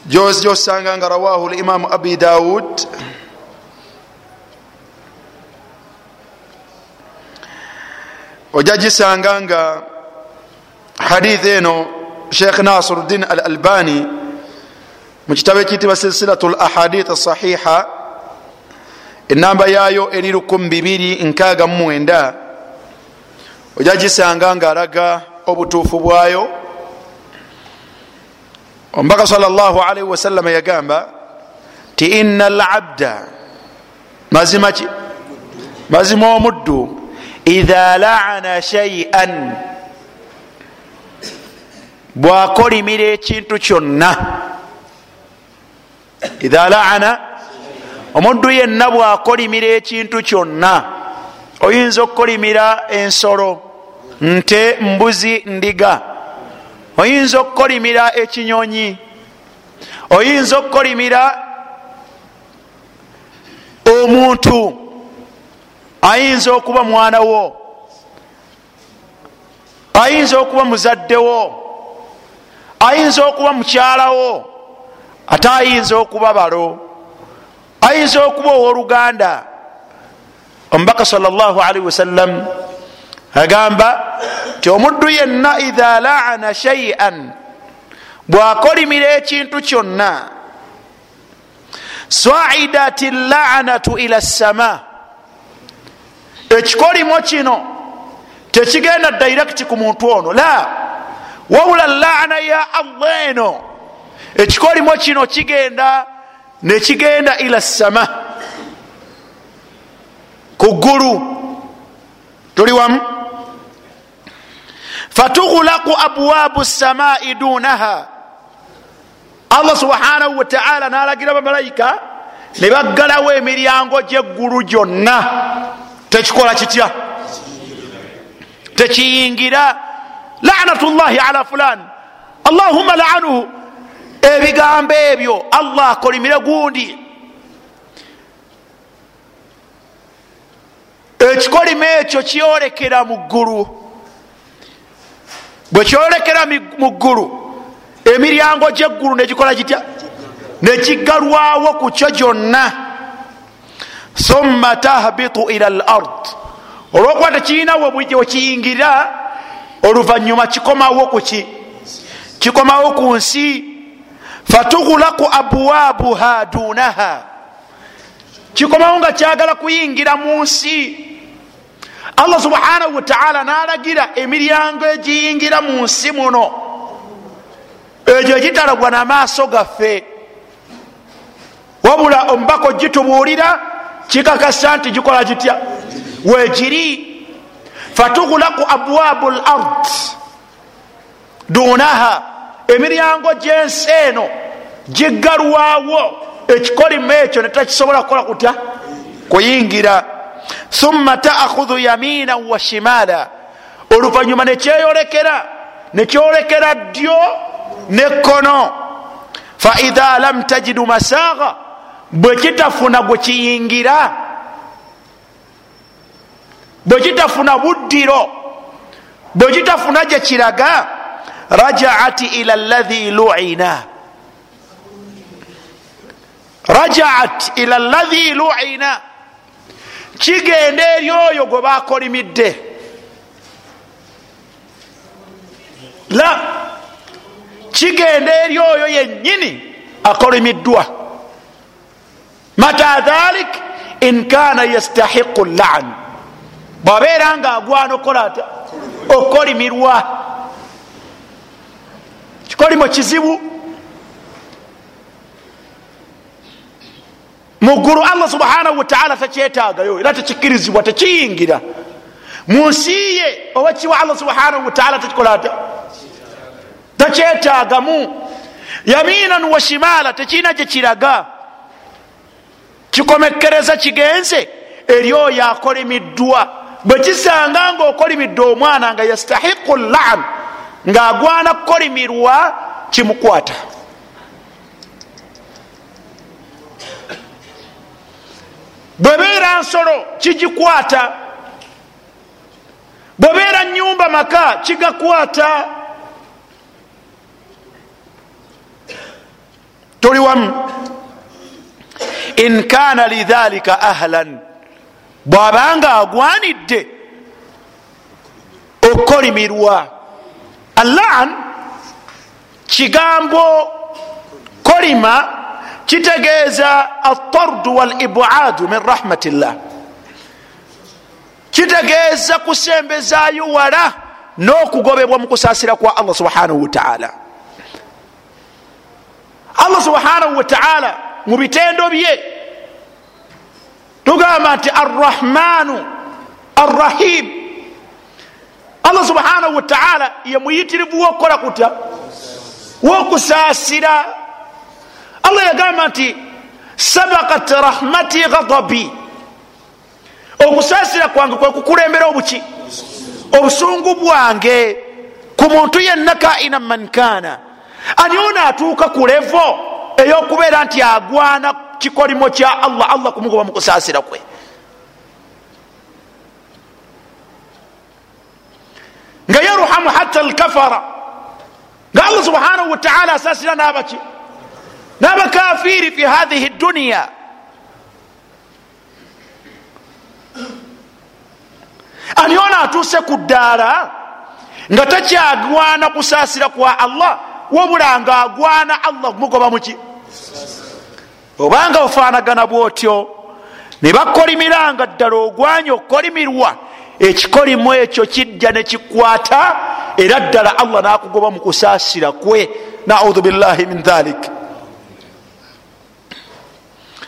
josanga nga rawahu limamu abi daud ojja gisanga nga hadith eno sheikh nasiruddin al albani mu kitabo ekiyitibwa silsilatu l ahadith sahiha enamba yayo eri 2269 ojja gisanga nga alaga obutuufu bwayo. Omubaka sal llah alaihi wasallama yagamba ti ina labda mazima ki mazima omuddu idha laana shaian bwakolimira ekintu kyonna idha laana omuddu yenna bwakolimira ekintu kyonna oyinza okukolimira ensolo nte mbuzi ndiga oyinza okukolimira ekinyonyi oyinza okukolimira omuntu ayinza okuba mwana wo. Ayinza okuba muzaddewo ayinza okuba mukyalawo ate ayinza okuba balo. Ayinza okuba owooluganda. Omubaka salllahalihi wasallam agamba ti omuddu yenna idha laana shaian bwakolimira ekintu kyonna swaidat lanatu ila ssama ekikolimo kino tekigenda direct ku muntu ono. La wabula laana ya allah eno ekikolimo kino kigenda nekigenda ila ssama ku ggulu. Tuli wamu? Fatughlaku abwabu samai dunaha allah subhanahu wataala nalagira bamalayika ne baggalawo emiryango gyeggulu gyonna tekikola kitya? tekiyingira lanatu llahi ala fulan. Allahuma laanuhu. Ebigambo ebyo allah akolimire gundi. Ekikolimo ekyo kyolekera mu ggulu. Bwe kyolekera mu ggulu emiryango gyeggulu negikola gitya? Nekiggalwawo ku kyo gyonna thumma tahbitu ila l ard olwokuba tekirinawo wekiyingirira oluvanyuma kikomawo kuki kikomawo ku nsi. Fatugulaku abwabuha dunaha. Kikomawo nga kyagala kuyingira mu nsi. Allah subhanahu wataala nalagira emiryango egiyingira mu nsi muno. Egyo egitalagwa namaaso gaffe. Wabula omubaka ogitubuulira kikakasa nti gikola gitya? Wegiri fatugulaku abwabu lard dunaha emiryango gyensi eno giggalwawo ekikolimo ekyo netakisobola kukola kutya? Kuyingira. Thumma taakhudhu yamina wa shimala oluvanyuma nekyeyolekera nekyolekera ddyo nekkono faidha lam tajidu masagha bwekitafuna gwekiyingira bwekitafuna buddiro. Bwekitafuna gyekiraga rajaat ila lahi luina. Rajaat ila lahi luina. Kigenda eri oyo gwe bakolimidde la kigenda eri oyo yennyini akolimiddwa mata dhalik in kana yastahiqu lan bwabeera nga agwana okukola ata okukolimirwa kikolimo kizibu muggulu allah subhanahu wataala takyetagayo era tekikkirizibwa tekiyingira mu nsi ye owakiwa allah subhanahu wataala tekikola ata takyetagamu yaminan wa shimala tekirina gyekiraga kikomekereza kigenze. Eri oyo akolimiddwa bwe kisanga nga okolimidde omwana nga yastahiqu lan ngaagwana kukolimirwa kimukwata. Bwebeera nsolo kigikwata. Bwebeera nyumba maka kigakwata. Tuli wamu in kana lidhalika ahlan. Bwabanga agwanidde okukolimirwa allan kigambo kolima kitegeeza altardu walibadu min rahmatillah. Kitegeeza kusembezaayo wala n'okugobebwa mu kusaasira kwa allah subhanahu wataala allah subhanahu wataala mu bitendo bye. Tugamba nti arrahmanu arrahim. Allah subhanahu wataala ye muyitirivu wokukola kutya? Wokusaasira. Allah yagamba nti sabakat rahmati ghadabi. Okusaasira kwange kwekukulembera obuki? Obusungu bwange ku muntu yenna kaina man kana. Ani ono atuuka ku levo eyokubeera nti agwana kikolimo kya allah allah kumugoba mukusaasira kwe. Nga yarhamu hatta lkafara nga allah subhanahu wataala asaasira nabaki nabakafiri fi hathihi dunya. Ani ono atuuse ku ddaala nga takyagwana kusaasira kwa allah wabula nga agwana allah kumugoba muki obanga ofaanagana bwotyo ne bakolimiranga ddala ogwanya okukolimirwa ekikolimo ekyo kijja nekikwata era ddala allah nakugoba mu kusaasira kwe. Naudhu billahi min dhalik.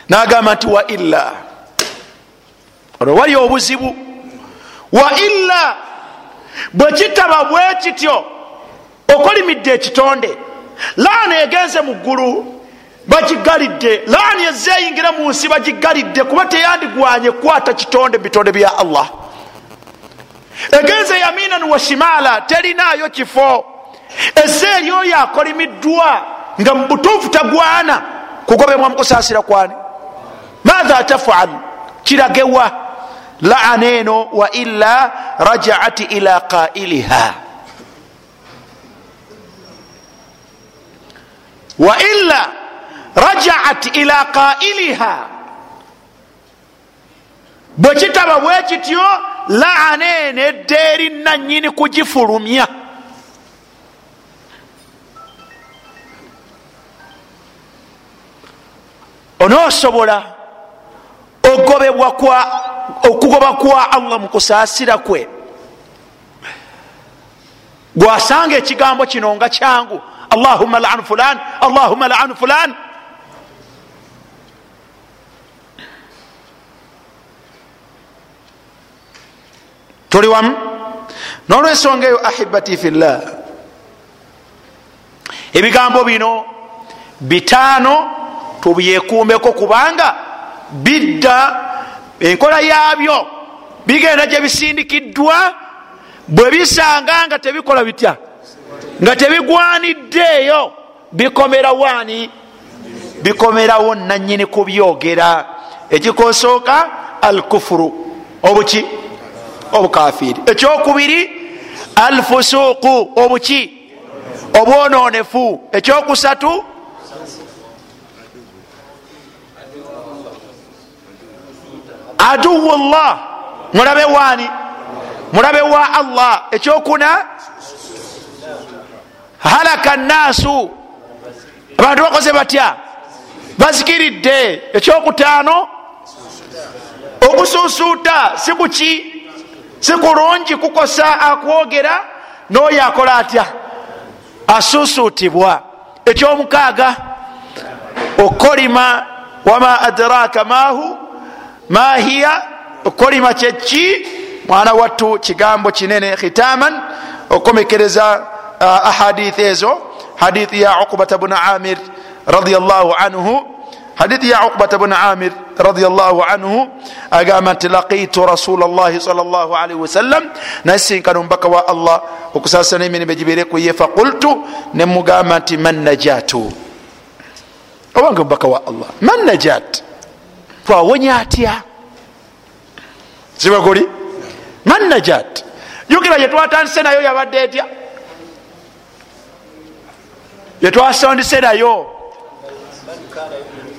Nagamba nti wa illa. Olwo wali obuzibu. Wa illa. Bwe kitaba bwe kityo okolimidde ekitonde. Laani egenze mu ggulu bagigalidde. Laani ezze eyingira mu nsi bagigalidde kuba teyandigwanye kukwata kitonde bitonde bya allah. Egenze yaminan wa shimala terinayo kifo. Ezze eri oyo akolimiddwa nga mu butuufu tagwana kugobebwa mu kusaasira kwani? Matha tafal? Kiragewa laana eno wa illa rajaat ila qailiha illa rajaat ila qailiha. Bwe kitaba bwe kityo laana eno edda eri nanyini kugifulumya. Onoosobola ogobebwa kwa okugoba kwa allah mu kusaasira kwe. Gwasanga ekigambo kino nga kyangu allahuma lan fulan allahuma lan fulan. Tuli wamu nolwensonga eyo ahibati fillah. Ebigambo bino bitaano tubyekuumeko kubanga bidda enkola yabyo bigenda gye bisindikiddwa bwe bisanga nga tebikola bitya nga tebigwaniddeeyo bikomera waani? Bikomerawo nanyini kubyogera ekikosooka al kufuru obuki? Obukafiri ekyokubiri? Al fusuuku obuki? Obwononefu ekyokusatu? Aduwu llah mulabe waani? Mulabe wa allah. Ekyokuna halaka nnaasu. Abantu bakoze batya? Bazikiridde. Ekyokutaano okusuusuuta si kuki si kulungi kukosa akwogera n'oyo akola atya? Asuusuutibwa. Ekyomukaaga okolima wama adraka mahu mahiya okolima kyeki mwana wattu kigambo kinene khitaman okomekereza ahadithi ezo hadithi ya uqbata bnu amir radiallahu anhu hadithi ya uqbata bnu amir radiallahu anhu agamba nti laqitu rasula llahi sal llah alaihi wasallam nasinkana omubaka wa allah okusasana emirimu egibere kuye faqultu nemugamba nti man najatu obange omubaka wa allah man najat twawonya atya sibaguli man najat jukira yetwatandise nayo yabadde etya yetwasondise nayo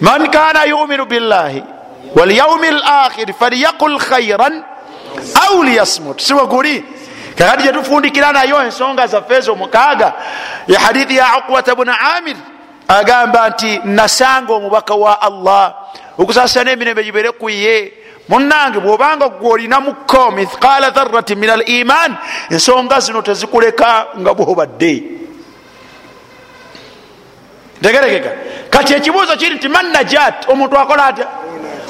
man kana yuminu billahi walyaumi lakhiri falyaqul khairan au liyasmut. Sibaguli kakati gyetufundikira nayo ensonga zaffe ezo mukaaga ya hadithi ya uqbata bnu amir agamba nti nasanga omubaka wa allah okusasana emirembe gibere kuye munange bwobanga gwe olinamuko mithqala dharati min al iman ensonga zino tezikuleka nga bwobadde tegerekeka kati ekibuuzo kiri nti man najat omuntu akola atya?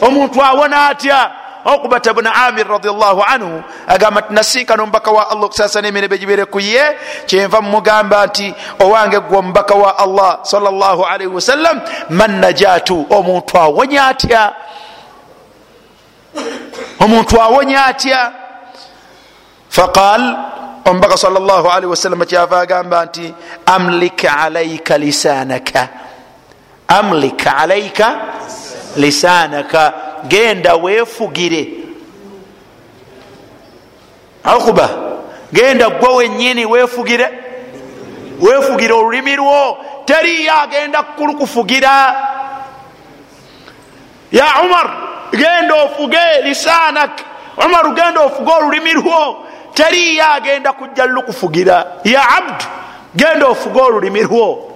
Omuntu awona atya? Okubata bnu amir radiallahu anhu agamba nti nasinkana omubaka wa allah okusasana emirembe gibere kuye kyenva mumugamba nti owange gwe omubaka wa allah salllah alaihi wasallam man najatu omuntu awonya atya? Omuntu awonya atya? Faqal omubaka salllah alaihi wasallam kyava agamba nti amlik alaika lisanaka. Amlik alaika lisanaka. Genda weefugire akuba genda gwe wenyini weefugire weefugire olulimi lwo. Teriyo agenda kulukufugira. Ya umar genda ofuge lisanak. Umar genda ofuge olulimi lwo teriyo agenda kujja lukufugira. Ya abdu genda ofuge olulimi lwo.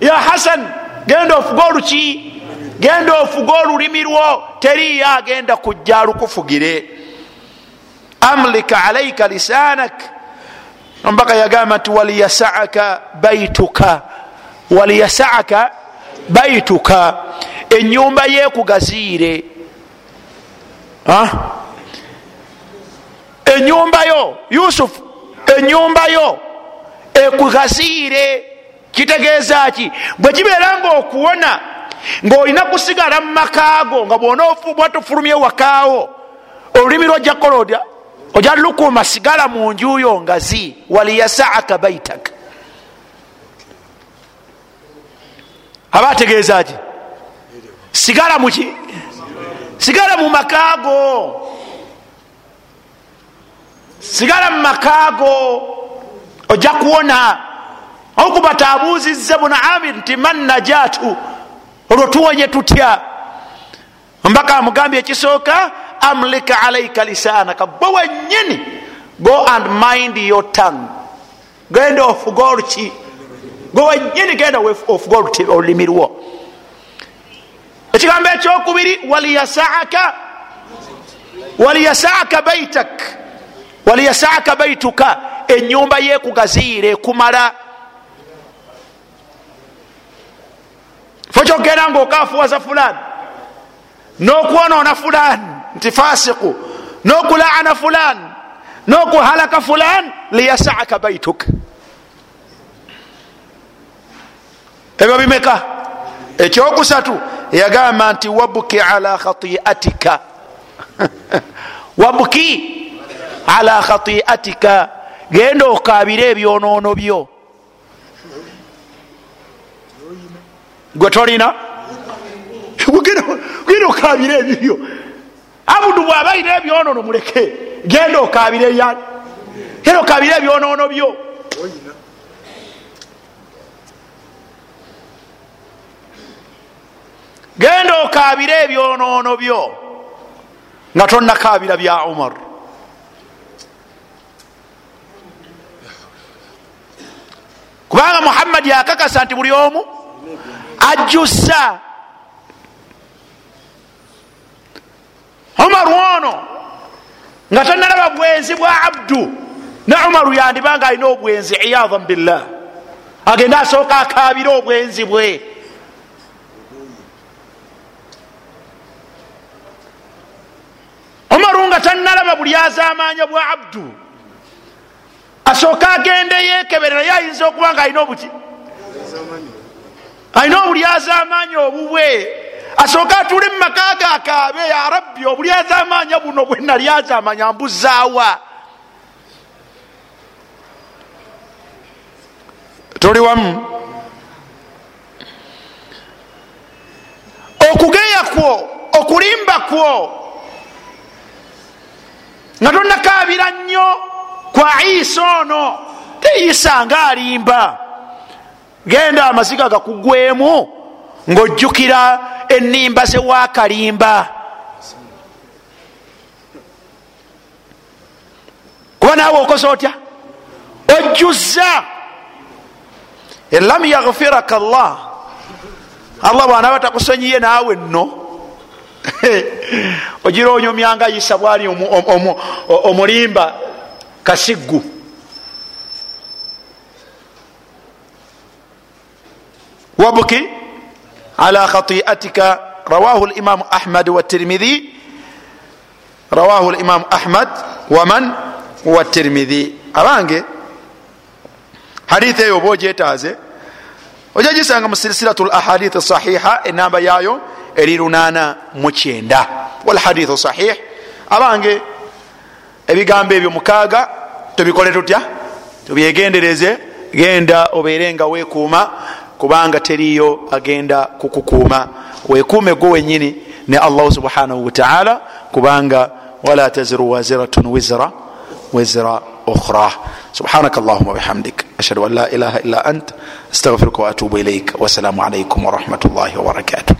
Ya hasan genda ofuge oluki. Genda ofuge olulimi lwo. Teriyo agenda kujja lukufugire. Amlika alaika lisanak. Ombaka yagamba nti waliyasaaka baituka. Waliyasaaka baituka. Enyumba yekugaziire enyumba yo yusufu enyumba yo ekugaziire kitegeeza ki? Bwe kibeera nga okuwona ngaolina kusigala mu makaago nga bwatufulumye wakaawo olulimi lwojja kukola odya ojja lukuuma sigala mu njuyo ngazi waliyasaaka baitak aba ategeeza ki? Sigala muki sigala mu makaago sigala mumakaago ojja kuwona. Okuba tabuuzizze buna amir nti man najatu olwo tuwonye tutya? Mbaka amugambye ekisooka amlika alaika lisanaka gwe wenyini go and mind your tongue. Genda ofuga oluki. Gwe wenyini genda ofuga olulimi lwo. Ekigambo ekyokubiri waliyasaaka waliyasaaka baitak waliyasaaka baituka enyumba yekugaziire ekumala fo kyogenda nga okafuwaza fulani n'okwonoona fulani nti fasiku n'okulaana fulani n'okuhalaka fulani liyasaaka baituk ebyo bimeka? Ekyokusatu yagamba nti wabuki ala khatiatika. Wabuki ala khatiatika genda okabire ebyonoono byo. Gwe tolina? Genda okabire ebibyo abudu bwaba alina ebyonoono muleke genda okabire yani genda okabire ebyonoono byo. Genda okabire ebyonoono byo. Nga tonnakabira bya umar kubanga muhammadi akakasa nti buli omu ajjusa umaru ono nga tonalaba bwenzi bwa abdu ne umaru yandibanga alina obwenzi iyadan billah. Agende asooka akabire obwenzi bwe. Umaru nga tanalaba buli azamanya bwa abdu asooka agende yekeberera ye ayinza okuba nga alina obuki alina obulyazamanya obubwe asooka atule mumaka ge akaabe ya rabbi obulyazamanya buno bwenalyazamanya mbuzaawa toli wamu. Okugeya kwo okulimba kwo nga tonakabira nnyo kwa isa ono teisa nga alimba. Genda amaziga gakugwemu ngaojjukira enimba zewakalimba kuba naawe okoze otya? Ojjuza elam yaghfiraka llah allah bwanaaba takusonyiye naawe nno ogira onyomyanga isa bwali omulimba kasiggu wabuki ala khatiatika. Rawahu limamu ahmad watirmidhi rawahu limamu ahmad waman watirmidhi abange haditha eyo oba ogyetaaze ojja gisanga mu silsilatu lahadith sahiha enamba yayo eri lunana mukyenda walhadithu sahih. Abange ebigambo ebyo mukaaga tubikole tutya? Tubyegendereze genda obeere nga weekuuma kubanga teriyo agenda kukukuuma. Weekuume gwe wenyini ne allahu subhanahu wataala kubanga wala taziru waziratun wizra wizra ukhra. Subhanak allahuma bihamdik. Ashhadu an la ilaha illa ant astaghfiruka waatubu ilaik wassalamu alaikum warahmatullahi wabarakatuh